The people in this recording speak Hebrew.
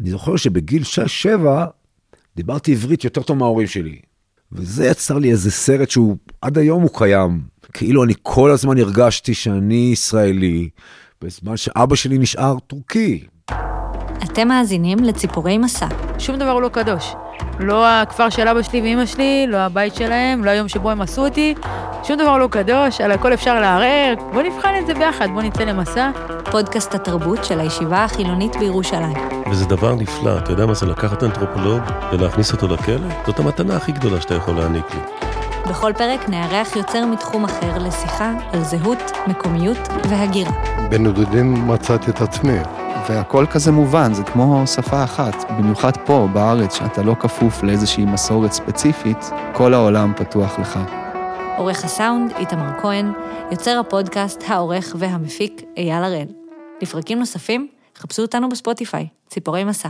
אני זוכר שבגיל 6-7 דיברתי עברית יותר טוב מההורים שלי. וזה יצר לי איזה סרט שהוא, עד היום הוא קיים. כאילו אני כל הזמן הרגשתי שאני ישראלי, בזמן שאבא שלי נשאר טורקי. אתם מאזינים לציפורי מסע. שום דבר הוא לא קדוש. לא הכפר של אבא שלי ואימא שלי, לא הבית שלהם, לא היום שבו הם עשו אותי. שום דבר לא קדוש, על הכל אפשר לערער. בוא נבחן את זה ביחד, בוא נצא למסע. פודקאסט התרבות של הישיבה החילונית בירושלים. וזה דבר נפלא, אתה יודע מה זה לקחת אנתרופולוג ולהכניס אותו לכלא? זאת המתנה הכי גדולה שאתה יכול להעניק לי. בכל פרק נארח יוצר מתחום אחר לשיחה על זהות, מקומיות והגירה. בנדודים מצאתי את עצמי. והכל כזה מובן, זה כמו שפה אחת. במיוחד פה, בארץ, שאתה לא כפוף לאיזושהי מסורת ספציפית, כל העולם פתוח לך. עורך הסאונד, איתמר כהן, יוצר הפודקאסט, העורך והמפיק, אייל הראל. לפרקים נוספים, חפשו אותנו בספוטיפיי, ציפורי מסע.